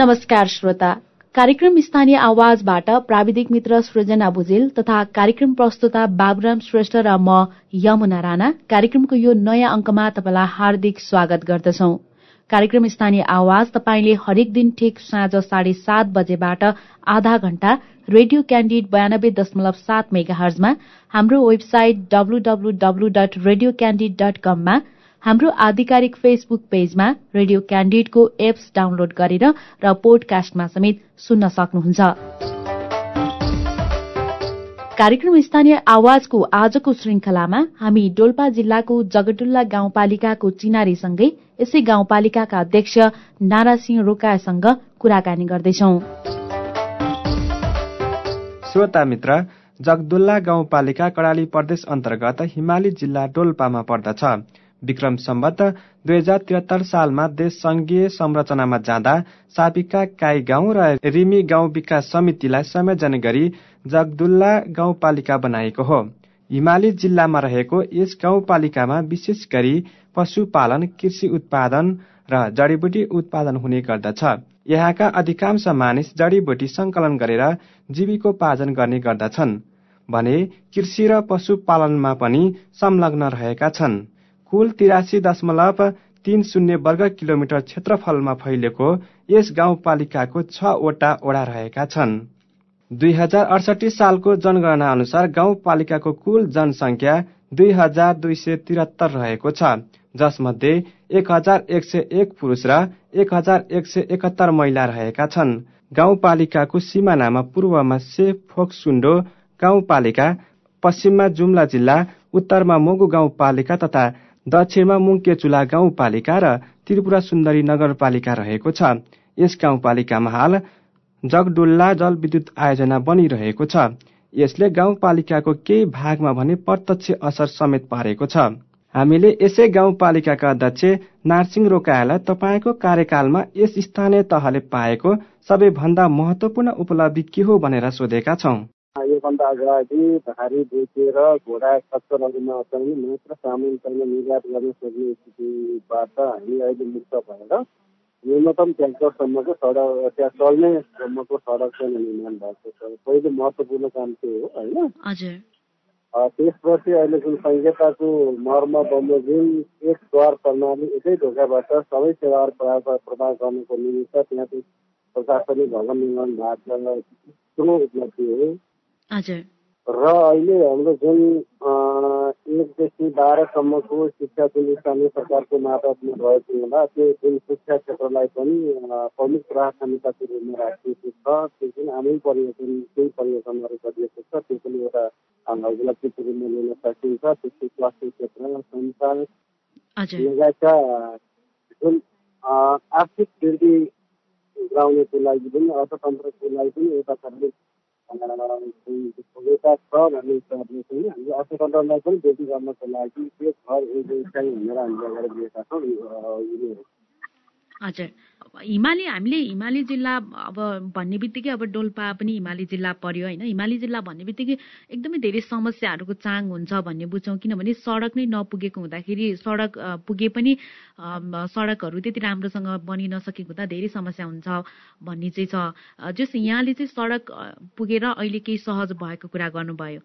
नमस्कार श्रोता। कार्यक्रम स्थानीय आवाजबाट प्राविधिक मित्र सृजना भुजेल तथा कार्यक्रम प्रस्तुता बाबुराम श्रेष्ठ र म यमुना राणा। कार्यक्रमको यो नयाँ अङ्कमा तपाईँलाई हार्दिक स्वागत गर्दछौ। कार्यक्रम स्थानीय आवाज तपाईँले हरेक दिन ठिक साँझ साढे सात बजेबाट आधा घण्टा रेडियो क्याण्डिड बयानब्बे दशमलव सात मेगा हर्जमा हाम्रो website WWW dot radio Candid dot कममा हाम्रो आधिकारिक फेसबुक पेजमा रेडियो क्याण्डिडको एप्स डाउनलोड गरेर र पोडकास्टमा समेत सुन्न सक्नुहुन्छ। कार्यक्रम स्थानीय आवाजको आजको श्रृंखलामा हामी डोल्पा जिल्लाको जगडुल्ला गाउँपालिकाको चिनारीसँगै यसै गाउँपालिकाका अध्यक्ष नारासिंह रोकासँग कुराकानी गर्दैछौ। श्रोता मित्र जगदुल्ला गाउँपालिका कडाली प्रदेश अन्तर्गत हिमाली जिल्ला डोल्पामा पर्दछ। विक्रम सम्बत दुई हजार त्रिहत्तर सालमा देश संघीय संरचनामा जाँदा सापिका काई गाउँ र रिमी गाउँ विकास समितिलाई संयोजन गरी जगदुल्ला गाउँपालिका बनाएको हो। हिमाली जिल्लामा रहेको यस गाउँपालिकामा विशेष गरी पशुपालन कृषि उत्पादन र जडीबुटी उत्पादन हुने गर्दछ। यहाँका अधिकांश मानिस जडीबुटी संकलन गरेर जीविकोपार्जन गर्ने गर्दछन्। भने कृषि र पशुपालनमा पनि संलग्न रहेका छन्। कुल तिरासी दशमलव तीन शून्य वर्ग किलोमिटर क्षेत्रफलमा फैलिएको यस गाउँपालिकाको छवटा ओडा रहेका छन्। दुई हजार अडसठी सालको जनगणना अनुसार गाउँपालिकाको कुल जनसङ्ख्या दुई हजार दुई सय त्रिहत्तर रहेको छ जसमध्ये एक हजार एक सय एक पुरुष र एक हजार एक सय एकहत्तर महिला रहेका छन्। गाउँपालिकाको सिमानामा पूर्वमा से फोक्सुन्डो गाउँपालिका पश्चिममा जुम्ला जिल्ला उत्तरमा मोगु गाउँपालिका तथा दक्षिणमा मुङ्केचुला गाउँपालिका र त्रिपुरा सुन्दरी नगरपालिका रहेको छ। यस गाउँपालिकामा हाल जगडुल्ला जलविद्युत आयोजना बनिरहेको छ। यसले गाउँपालिकाको केही भागमा भने प्रत्यक्ष असर समेत पारेको छ। हामीले यसै गाउँपालिकाका अध्यक्ष नारसिंह रोकायालाई तपाईँको कार्यकालमा यस स्थानीय तहले पाएको सबैभन्दा महत्वपूर्ण उपलब्धि के हो भनेर सोधेका छौँ। योभन्दा अगाडि भारी बोकेर घोडा खच्चरहरूमा चाहिँ मात्र सामान चाहिँ निर्यात गर्न सक्ने स्थितिबाट हामी अहिले मुक्त भएर न्यूनतम ट्याङ्करसम्मको सडक त्यहाँ चल्ने सम्मको सडक चाहिँ निर्माण भएको छ। पहिलो महत्त्वपूर्ण काम त्यो हो होइन? त्यसपछि अहिले जुन संहिताको मर्म बमोजिम एक द्वार प्रणाली एकै ढोकाबाट सबै सेवाहरू प्रदान गर्नुको निमित्त त्यहाँ चाहिँ प्रशासनिक भवन निर्माण भएको ठुलो उपलब्धि हो। र अहिले हाम्रो जुन एकदेखि बाह्रसम्मको शिक्षा जुन स्थानीय सरकारको मार्फतमा भएको हुँदा त्यो जुन शिक्षा क्षेत्रलाई पनि प्रमुख प्राथमिकताको रूपमा राखिएको छ त्यो जुन आमै परिवर्तन केही परिवर्तनहरू गरिएको छ त्यो पनि एउटा उपलब्धिको रूपमा लिन सकिन्छ त्यस्तै स्वास्थ्य क्षेत्र सञ्चार लगायतका जुन आर्थिक वृद्धि गराउनको लागि पनि अर्थतन्त्रको लागि पनि एउटा भूमिका छ भन्ने हिसाबले चाहिँ हामीले अर्थतन्त्रलाई पनि वृद्धि गर्नको लागि त्यो घर एक स्थायी भनेर हामीले अगाडि दिएका छौँ हजुर। हिमाली हामीले हिमाली जिल्ला अब भन्ने बित्तिकै अब डोल्पा पनि हिमाली जिल्ला पर्यो होइन। हिमाली जिल्ला भन्ने बित्तिकै एकदमै धेरै समस्याहरूको चाङ हुन्छ भन्ने बुझ्छौँ। किनभने सडक नै नपुगेको हुँदाखेरि सडक पुगे पनि सडकहरू त्यति राम्रोसँग बनि नसकेको हुँदा धेरै समस्या हुन्छ भन्ने चाहिँ छ। जस यहाँले चाहिँ सडक पुगेर अहिले केही सहज भएको कुरा गर्नुभयो।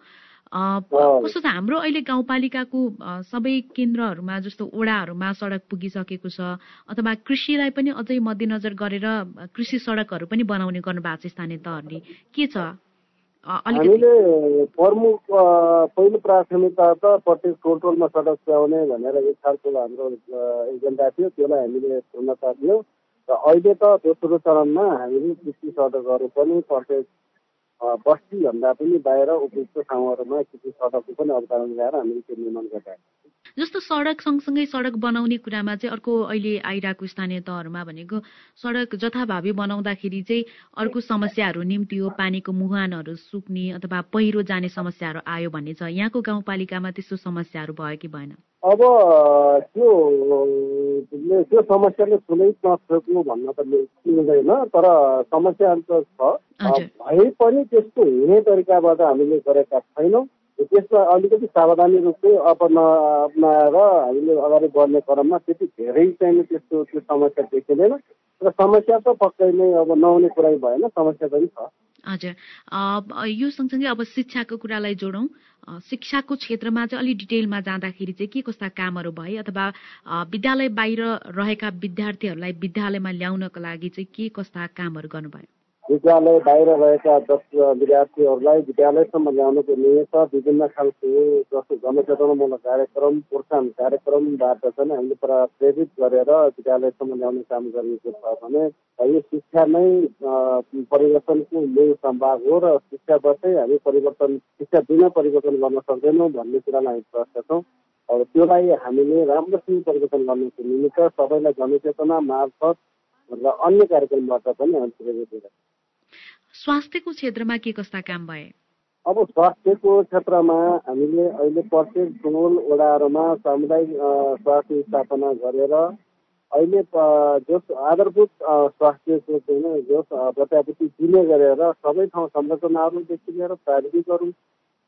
कस्तो छ हाम्रो अहिले गाउँपालिकाको सबै केन्द्रहरूमा जस्तो ओडाहरूमा सडक पुगिसकेको छ अथवा कृषिलाई पनि अझै मध्यनजर गरेर कृषि सडकहरू पनि बनाउने गर्नु भएको छ स्थानीय तहहरूले। के छ? हामीले प्रमुख पहिलो प्राथमिकता त प्रत्येक टोल सडक पुर्याउने भनेर एक खालको हाम्रो एजेन्डा थियो त्यसलाई हामीले पूर्णता दियौँ। र अहिले त दोस्रो चरणमा हामीले कृषि सडकहरू पनि प्रत्येक बस्तीभन्दा पनि बाहिर उपयुक्त ठाउँहरूमा कृषि सडकको पनि ल्याएर हामीले त्यो निर्माण जस्तो सडक सँगसँगै सडक बनाउने कुरामा चाहिँ अर्को अहिले आइरहेको स्थानीय तहहरूमा भनेको सडक जथाभावी बनाउँदाखेरि चाहिँ अर्को समस्याहरू निम्तियो पानीको मुहानहरू सुक्ने अथवा पहिरो जाने समस्याहरू आयो भन्ने छ। यहाँको गाउँपालिकामा त्यस्तो समस्याहरू भयो कि भएन? अब त्यो त्यो समस्याले ठुलै नसक्नु भन्न त मिल्दैन तर समस्याहरू त छ। भए पनि त्यस्तो हुने तरिकाबाट हामीले गरेका छैनौँ। त्यसमा अलिकति सावधानी रूपले अपना अप्नाएर हामीले अगाडि बढ्ने क्रममा त्यति धेरै चाहिँ त्यस्तो त्यो समस्या देखिँदैन। र समस्या त पक्कै नै अब नहुने कुरै भएन समस्या पनि छ। हजुर। यो सँगसँगै अब शिक्षाको कुरालाई जोडौँ। शिक्षाको क्षेत्रमा चाहिँ अलिक डिटेलमा जाँदाखेरि चाहिँ के कस्ता कामहरू भए अथवा विद्यालय बाहिर रहेका विद्यार्थीहरूलाई विद्यालयमा ल्याउनको लागि चाहिँ के कस्ता कामहरू गर्नुभयो? विद्यालय बाहिर रहेका दस विद्यार्थीहरूलाई विद्यालयसम्म ल्याउनुको निमित्त विभिन्न खालको जस्तो जनचेतनामूलक कार्यक्रम प्रोत्साहन कार्यक्रमबाट चाहिँ हामीले प्रेरित गरेर विद्यालयसम्म ल्याउने काम गरिएको छ भने यो शिक्षा नै परिवर्तनको मूल सम्भाग हो र शिक्षाबाटै हामी परिवर्तन शिक्षा बिना परिवर्तन गर्न सक्दैनौँ भन्ने कुरालाई हामी प्रश्न छौँ। अब त्योलाई हामीले राम्रोसँग परिवर्तन गर्नुको निमित्त सबैलाई जनचेतना मार्फत र अन्य कार्यक्रमबाट पनि हामी प्रेरित स्वास्थ्यको क्षेत्रमा के कस्ता काम भए? अब स्वास्थ्यको क्षेत्रमा हामीले अहिले प्रत्येक टोल वडाहरूमा सामुदायिक स्वास्थ्य स्थापना गरेर अहिले जस आधारभूत स्वास्थ्यको चाहिँ जस प्रत्याभूति दिने गरेर सबै ठाउँ संरचनाहरूदेखि लिएर प्राविधिकहरू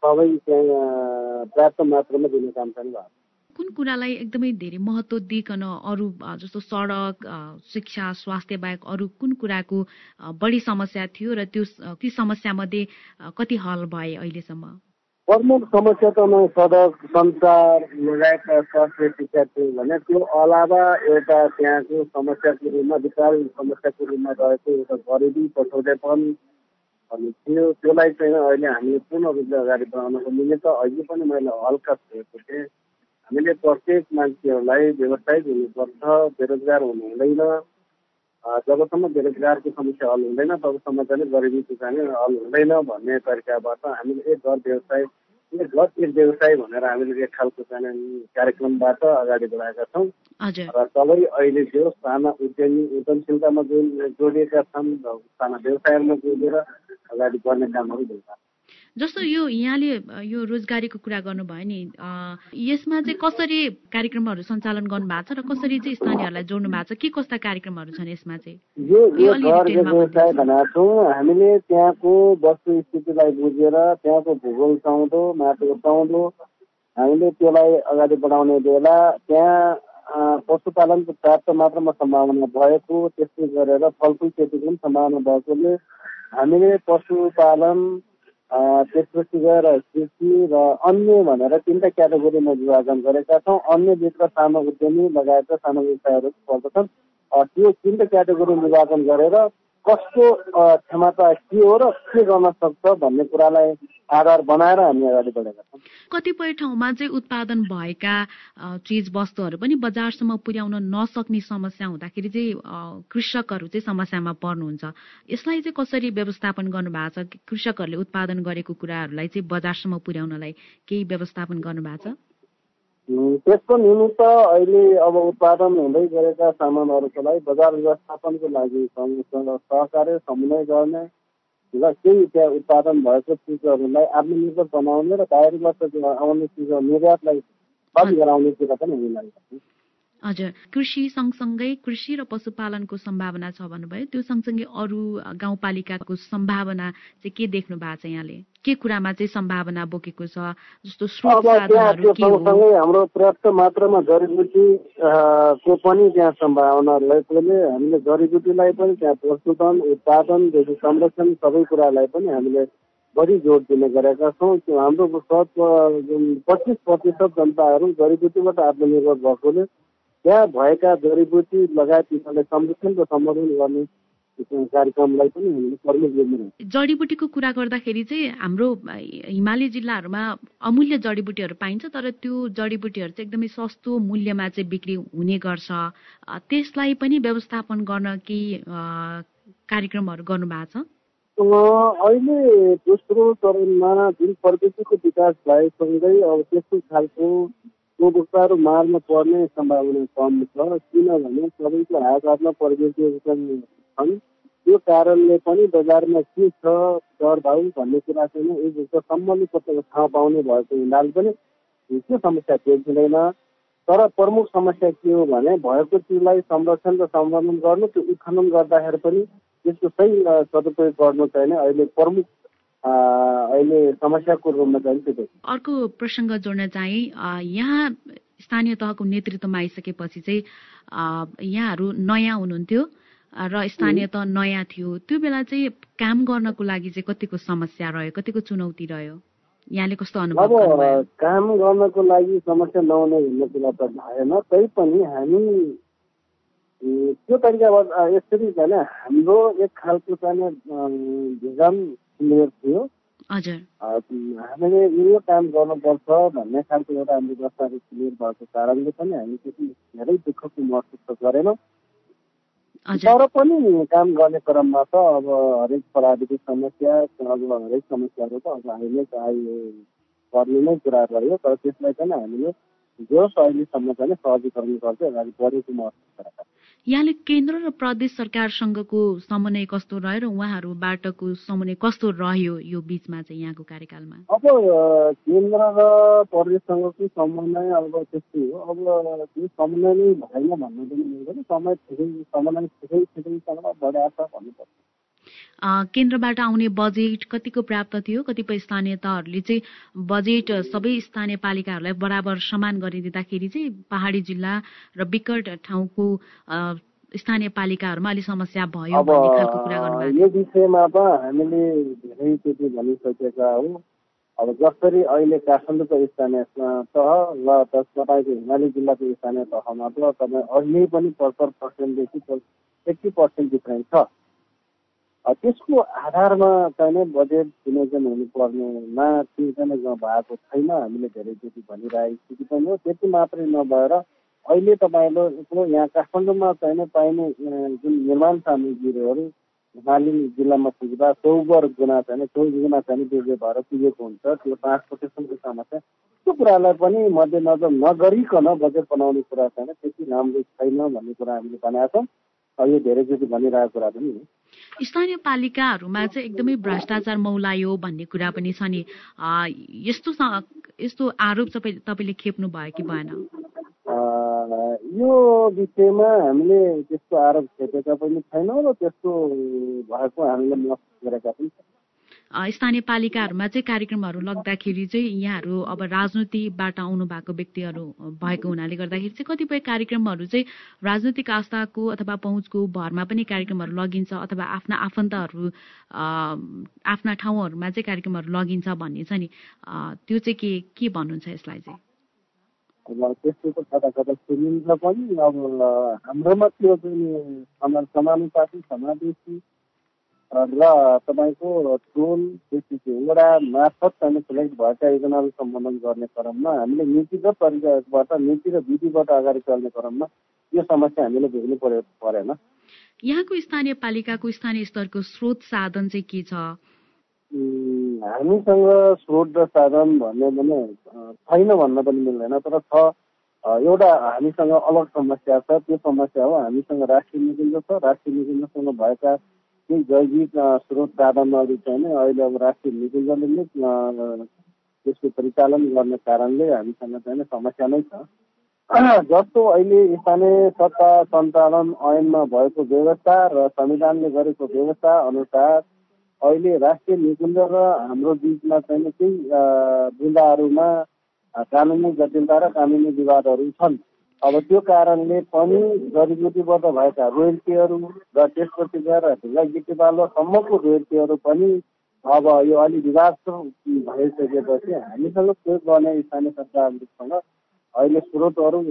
सबै त्यहाँ पर्याप्त मात्रामा दिने काम पनि भएको कुन कुरालाई एकदमै धेरै महत्त्व दिइकन अरू जस्तो सडक शिक्षा स्वास्थ्य बाहेक अरू कुन कुराको बढी समस्या थियो र त्यो ती समस्यामध्ये कति हल भए अहिलेसम्म? प्रमुख समस्या त म सडक सञ्चार लगायतका स्वास्थ्य शिक्षा थियो भने त्यो अलावा एउटा त्यहाँको समस्याको रूपमा विशाल समस्याको रूपमा रहेको एउटा गरिबी पछौटेपन भन्ने थियो। त्यसलाई चाहिँ अहिले हामीले पूर्ण रूपले अगाडि बढाउनको निमित्त अहिले पनि मैले हल्का छोएको थिएँ। हामीले प्रत्येक मान्छेहरूलाई व्यवसायिक हुनुपर्छ बेरोजगार हुनु हुँदैन। जबसम्म बेरोजगारको समस्या हल हुँदैन तबसम्म चाहिँ गरिबीको चाहिँ हल हुँदैन भन्ने तरिकाबाट हामीले एक घर व्यवसाय एक घर एक व्यवसाय भनेर हामीले एक खालको चाहिँ कार्यक्रमबाट अगाडि बढाएका छौँ। र सबै अहिले जो साना उद्यमी उद्यमशीलतामा जोडिएका छन् साना व्यवसायमा जोडेर अगाडि बढ्ने कामहरू भइरहेको जस्तो यो यहाँले यो रोजगारीको कुरा गर्नुभयो नि यसमा चाहिँ कसरी कार्यक्रमहरू सञ्चालन गर्नु भएको छ र कसरी चाहिँ स्थानीयहरूलाई जोड्नु भएको छ? के कस्ता कार्यक्रमहरू छन् यसमा चाहिँ? हामीले त्यहाँको वस्तु स्थितिलाई बुझेर त्यहाँको भूगोल चाउँदो माटो चाउँदो हामीले त्यसलाई अगाडि बढाउने बेला त्यहाँ पशुपालनको पर्याप्त मात्रामा सम्भावना भएको त्यस्तै गरेर फलफुल खेतीको पनि सम्भावना भएकोले हामीले पशुपालन त्यसपछि गएर कृषि र अन्य भनेर तिनवटा क्याटेगोरीमा विभाजन गरेका छौँ। अन्यभित्र सानो उद्यमी लगायतका सानो व्यवसायहरू पर्दछन्। त्यो तिनवटा क्याटेगोरी विभाजन गरेर कसको क्षमता के हो र के गर्न सक्छ भन्ने कुरालाई आधार बनाएर हामी अगाडि बढेका छौँ। कतिपय ठाउँमा चाहिँ उत्पादन भएका चिज वस्तुहरू पनि बजारसम्म पुर्याउन नसक्ने समस्या हुँदाखेरि चाहिँ कृषकहरू चाहिँ समस्यामा पर्नुहुन्छ। यसलाई चाहिँ कसरी व्यवस्थापन गर्नुभएको छ? कृषकहरूले उत्पादन गरेको कुराहरूलाई चाहिँ बजारसम्म पुर्याउनलाई केही व्यवस्थापन गर्नुभएको छ? त्यसको निमित्त अहिले अब उत्पादन हुँदै गरेका सामानहरूको लागि बजार व्यवस्थापनको लागि सहकार्य समन्वय गर्ने र केही त्यहाँ उत्पादन भएको चिजहरूलाई आत्मनिर्भर बनाउने र बाहिरबाट आउने चिज निर्यातलाई बन्द गराउने कुरा पनि हामीलाई हजुर। कृषि सँगसँगै कृषि र पशुपालनको सम्भावना छ भन्नुभयो। त्यो सँगसँगै अरू गाउँपालिकाको सम्भावना चाहिँ के देख्नु भएको छ यहाँले? के कुरामा चाहिँ सम्भावना बोकेको छ? जस्तो सँगसँगै हाम्रो पर्याप्त मात्रामा जडीबुटी को पनि त्यहाँ सम्भावना रहेकोले हामीले जडीबुटीलाई पनि त्यहाँ प्रस्तुतन उत्पादनदेखि संरक्षण सबै कुरालाई पनि हामीले बढी जोड दिने गरेका छौँ। हाम्रो पच्चिस प्रतिशत जनताहरू जडीबुटीबाट आत्मनिर्भर भएकोले त्यहाँ भएका जडीबुटी लगायत यिनीहरूलाई संरक्षण र सम्वर्धन गर्ने कार्यक्रमलाई पनि जडीबुटीको कुरा गर्दाखेरि चाहिँ हाम्रो हिमाली जिल्लाहरूमा अमूल्य जडीबुटीहरू पाइन्छ तर त्यो जडीबुटीहरू चाहिँ एकदमै सस्तो मूल्यमा चाहिँ बिक्री हुने गर्छ। त्यसलाई पनि व्यवस्थापन गर्न केही कार्यक्रमहरू गर्नुभएको छ? अहिले दोस्रो चरणमा जुन प्रविधिको विकास भएसँगै अब त्यस्तो खालको उपभोक्ताहरू मारमा पर्ने सम्भावना कम छ किनभने सबैको हात हातमा प्रविधिहरू छन्। त्यो कारणले पनि बजारमा के छ दर भाउ भन्ने कुरा चाहिँ उपभोक्ता सम्बन्धित थाहा पाउने भएको हुनाले पनि त्यो समस्या देखिँदैन। तर प्रमुख समस्या के हो भने भएको चिजलाई संरक्षण र सम्वर्धन गर्नु त्यो उत्खनन गर्दाखेरि पनि त्यसको सही सदुपयोग गर्नु चाहिँ अहिले प्रमुख अहिले समस्याको रूपमा चाहिँ त्यो अर्को प्रसङ्ग जोड्न चाहिँ। यहाँ स्थानीय तहको नेतृत्वमा आइसकेपछि चाहिँ यहाँहरू नयाँ हुनुहुन्थ्यो र स्थानीय तह नयाँ थियो। त्यो बेला चाहिँ काम गर्नको लागि चाहिँ कतिको समस्या रह्यो कतिको चुनौती रह्यो? यहाँले कस्तो अनुभव अब काम गर्नको लागि समस्या नहुने भन्ने कुरा त भएन। तैपनि हामी त्यो तरिकाबाट यसरी छैन हाम्रो एक खालको चाहिँ भिजन क्लियर थियो। हामीले यो काम गर्नुपर्छ भन्ने खालको एउटा हाम्रो दस्तावेज क्लियर भएको कारणले पनि हामी त्यति धेरै दुःखको महसुस त गरेनौँ। तर पनि काम गर्ने क्रममा त अब हरेक प्राविधिक समस्या अब हरेक समस्याहरू त अब हामीले चाहिँ पर्ने नै कुरा रह्यो। तर त्यसलाई चाहिँ हामीले जो अहिलेसम्म चाहिँ सहजीकरण गर्दै अगाडि बढेको महसुस गरेका यहाँले केन्द्र र प्रदेश सरकारसँगको समन्वय कस्तो रह्यो र उहाँहरूबाटको समन्वय कस्तो रह्यो यो बिचमा चाहिँ यहाँको कार्यकालमा? अब केन्द्र र प्रदेशसँगको समन्वय अब त्यस्तै हो। अब त्यो समन्वय नै भएन भन्नु पनि समय समन्वय ठिकै ठिकैसँग छ भन्नुपर्छ। केन्द्रबाट आउने बजेट कतिको प्राप्त थियो? कतिपय स्थानीय तहहरूले चाहिँ बजेट सबै स्थानीय पालिकाहरूलाई बराबर समान गरिदिँदाखेरि चाहिँ पहाडी जिल्ला र विकट ठाउँको स्थानीय पालिकाहरूमा अलिक समस्या भयो भन्ने खालको कुरा गर्नुभएको यो विषयमा त हामीले धेरैचोटि भनिसकेका हौ। अब जसरी अहिले काठमाडौँको स्थानीय तह र तपाईँको हिमाली जिल्लाको स्थानीय तहमा त तपाईँ अहिले पनि पचहत्तर पर्सेन्टदेखि एट्टी पर्सेन्ट डिफ्रेन्ट छ। त्यसको आधारमा चाहिँ बजेट विनियोजन हुनुपर्नेमा चाहिँ भएको छैन। हामीले धेरैचोटि भनिरहेको स्थिति पनि हो। त्यति मात्रै नभएर अहिले तपाईँले यत्रो यहाँ काठमाडौँमा चाहिँ पाइने जुन निर्माण सामग्रीहरू हिमाली जिल्लामा पुग्दा चौबर गुणा चाहिँ चौध गुणा चाहिँ बेजे भएर पुगेको हुन्छ। त्यो ट्रान्सपोर्टेसनको समस्या त्यो कुरालाई पनि मध्यनजर नगरिकन बजेट बनाउने कुरा चाहिँ त्यति राम्रो छैन भन्ने कुरा हामीले भनेका छौँ। यो धेरैचोटि भनिरहेको कुरा पनि हो। स्थानीय पालिकाहरूमा चाहिँ एकदमै भ्रष्टाचार मौलायो भन्ने कुरा पनि छ नि। यस्तो यस्तो आरोप तपाईँ तपाईँले खेप्नु भयो कि भएन? यो विषयमा हामीले त्यस्तो आरोप खेपेका पनि छैनौँ र त्यस्तो भएको हामीले महसुस गरेका पनि छैनौँ। स्थानीय पालिकाहरूमा चाहिँ कार्यक्रमहरू लग्दाखेरि चाहिँ यहाँहरू अब राजनीतिबाट आउनु भएको व्यक्तिहरू भएको हुनाले गर्दाखेरि चाहिँ कतिपय कार्यक्रमहरू चाहिँ राजनैतिक आस्थाको अथवा पहुँचको भरमा पनि कार्यक्रमहरू लगिन्छ अथवा आफ्ना आफन्तहरू आफ्ना ठाउँहरूमा चाहिँ कार्यक्रमहरू लगिन्छ भन्ने छ नि। त्यो चाहिँ के के भन्नुहुन्छ यसलाई चाहिँ? अब त्यस्तो त कता कता पनि अब हाम्रोमा त्यो चाहिँ समानुपातिक समावेशी र तपाईँको टोल त्यसपछि वडा मार्फत चाहिँ सिलेक्ट भएका योजनाहरू सम्बोधन गर्ने क्रममा हामीले नीतिगत तरिकाबाट नीति र विधिबाट अगाडि चल्ने क्रममा यो समस्या हामीले भोग्नु पर्यो परेन। यहाँको स्थानीय पालिकाको स्थानीय स्तरको स्रोत साधन चाहिँ के छ? हामीसँग स्रोत र साधन भन्यो भने छैन भन्न पनि मिल्दैन तर छ। एउटा हामीसँग अलग समस्या छ त्यो समस्या हो हामीसँग राष्ट्रिय निकुञ्ज छ। राष्ट्रिय निकुञ्जसँग भएका केही जैविक स्रोत साधनहरू चाहिँ नै अहिले अब राष्ट्रिय निकुञ्जले नै त्यसको परिचालन गर्ने कारणले हामीसँग चाहिँ समस्या नै छ जस्तो अहिले स्थानीय सत्ता सञ्चालन ऐनमा भएको व्यवस्था र संविधानले गरेको व्यवस्था अनुसार अहिले राष्ट्रिय निकुञ्ज र हाम्रो बिचमा चाहिँ केही बुँदाहरूमा कानुनी जटिलता र कानुनी विवादहरू छन् अब त्यो कारणले पनि जडीबुटीबाट भएका रोयल्टीहरू र त्यसपछि गएर ढिला गिटीबालोसम्मको रोयल्टीहरू पनि अब यो अलि विवाद भइसकेपछि हामीसँग प्रयोग गर्ने स्थानीय सरकारसँग अहिले स्रोतहरू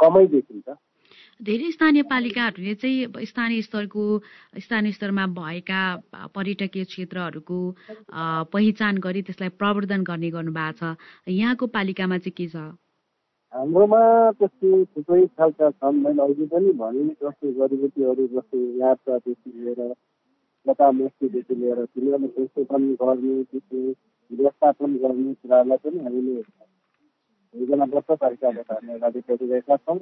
कमै देखिन्छ। धेरै स्थानीय पालिकाहरूले चाहिँ स्थानीय स्तरको स्थानीय स्तरमा भएका पर्यटकीय क्षेत्रहरूको पहिचान गरी त्यसलाई प्रवर्धन गर्ने गर्नुभएको छ। यहाँको पालिकामा चाहिँ के छ? हाम्रोमा त्यस्तो थुप्रै खालका छन् मैले अघि पनि भने जस्तो जडीबुटीहरू जस्तो यात्रादेखि लिएर लतामस्तीदेखि लिएर तिनीहरूले संशोधन गर्ने त्यसको व्यवस्थापन गर्ने कुरालाई पनि हामीले योजनाबद्ध तरिकाबाट हामी अगाडि बढिरहेका छौँ।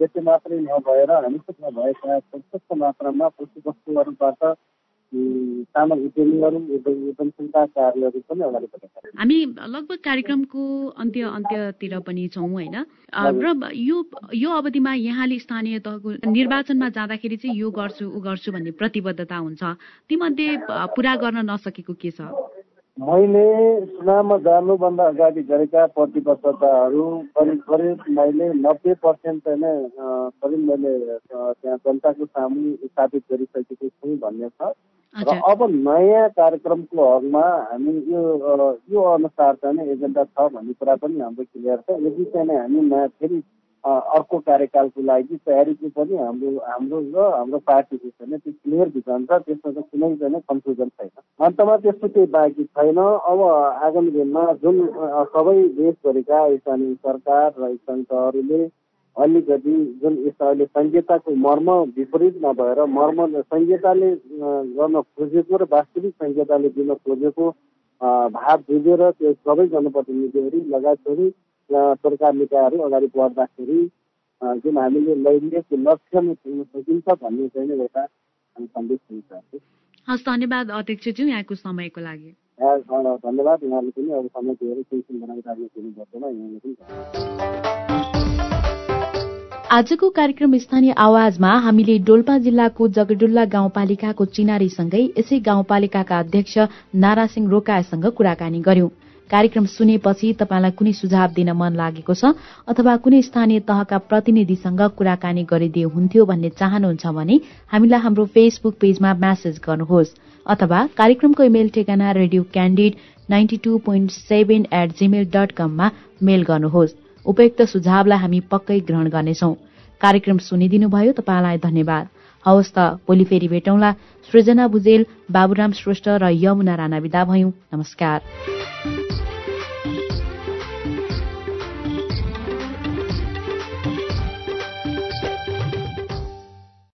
त्यति मात्रै नभएर हामीसँग भएका प्रशस्त मात्रामा पशु वस्तुहरूबाट हामी लगभग कार्यक्रमको अन्त्य अन्त्यतिर पनि छौँ होइन? र यो यो अवधिमा यहाँले स्थानीय तहको निर्वाचनमा जाँदाखेरि चाहिँ यो गर्छु ऊ गर्छु भन्ने प्रतिबद्धता हुन्छ। तीमध्ये पुरा गर्न नसकेको के छ? मैले चुनावमा जानुभन्दा अगाडि गरेका प्रतिबद्धताहरू करिब करिब मैले नब्बे पर्सेन्ट चाहिँ नै करिब मैले त्यहाँ जनताको सामु स्थापित गरिसकेको छु भन्ने छ। र अब नयाँ कार्यक्रमको हकमा हामी यो यो अनुसार चाहिँ एजेन्डा छ भन्ने कुरा पनि हाम्रो क्लियर छ। यदि चाहिँ हामी नयाँ फेरि अर्को कार्यकालको लागि तयारीको पनि हाम्रो हाम्रो र हाम्रो पार्टीको चाहिँ त्यो क्लियर भिजन छ। त्यसमा चाहिँ कुनै चाहिँ कन्फ्युजन छैन। अन्तमा त्यस्तो केही बाँकी छैन। अब आगामी दिनमा जुन सबै देशभरिका स्थानीय सरकार र स्थानीय तहहरूले अलिकति जुन यस्तो अहिले संहिताको मर्म विपरीत नभएर मर्म संहिताले गर्न खोजेको र वास्तविक संहिताले दिन खोजेको भाव बुझेर त्यो सबै जनप्रतिनिधिहरू लगायत सरकार निकायहरू अगाडि बढ्दाखेरि जुन हामीले लैङ्गिक लक्ष्यमा पुग्न सकिन्छ भन्ने चाहिँ एउटा सन्देश दिन चाहन्छु हस् धन्यवाद अध्यक्षज्यू यहाँको समयको लागि। धन्यवाद। यहाँले पनि अब समय दिएर केही बनाइराख्नु दिनुपर्दैन यहाँले पनि आजको कार्यक्रम स्थानीय आवाजमा हामीले डोल्पा जिल्लाको जगडुल्ला गाउँपालिकाको चिनारीसँगै यसै गाउँपालिकाका अध्यक्ष नारासिंह रोकासँग कुराकानी गर्यौं। कार्यक्रम सुनेपछि तपाईँलाई कुनै सुझाव दिन मन लागेको छ अथवा कुनै स्थानीय तहका प्रतिनिधिसँग कुराकानी गरिदिए हुन्थ्यो भन्ने चाहनुहुन्छ भने हामीलाई हाम्रो फेसबुक पेजमा म्यासेज गर्नुहोस् अथवा कार्यक्रमको इमेल ठेगाना radio Candid ninety two point seven at Gmail dot कममा मेल गर्नुहोस्। उपयुक्त सुझावलाई हामी पक्कै ग्रहण गर्नेछौ। कार्यक्रम सुनिदिनुभयो तपाईँलाई धन्यवाद। हवस् त भोलि फेरि भेटौँला। सृजना भुजेल बाबुराम श्रेष्ठ र यमुना राणा विदा भयौं। नमस्कार।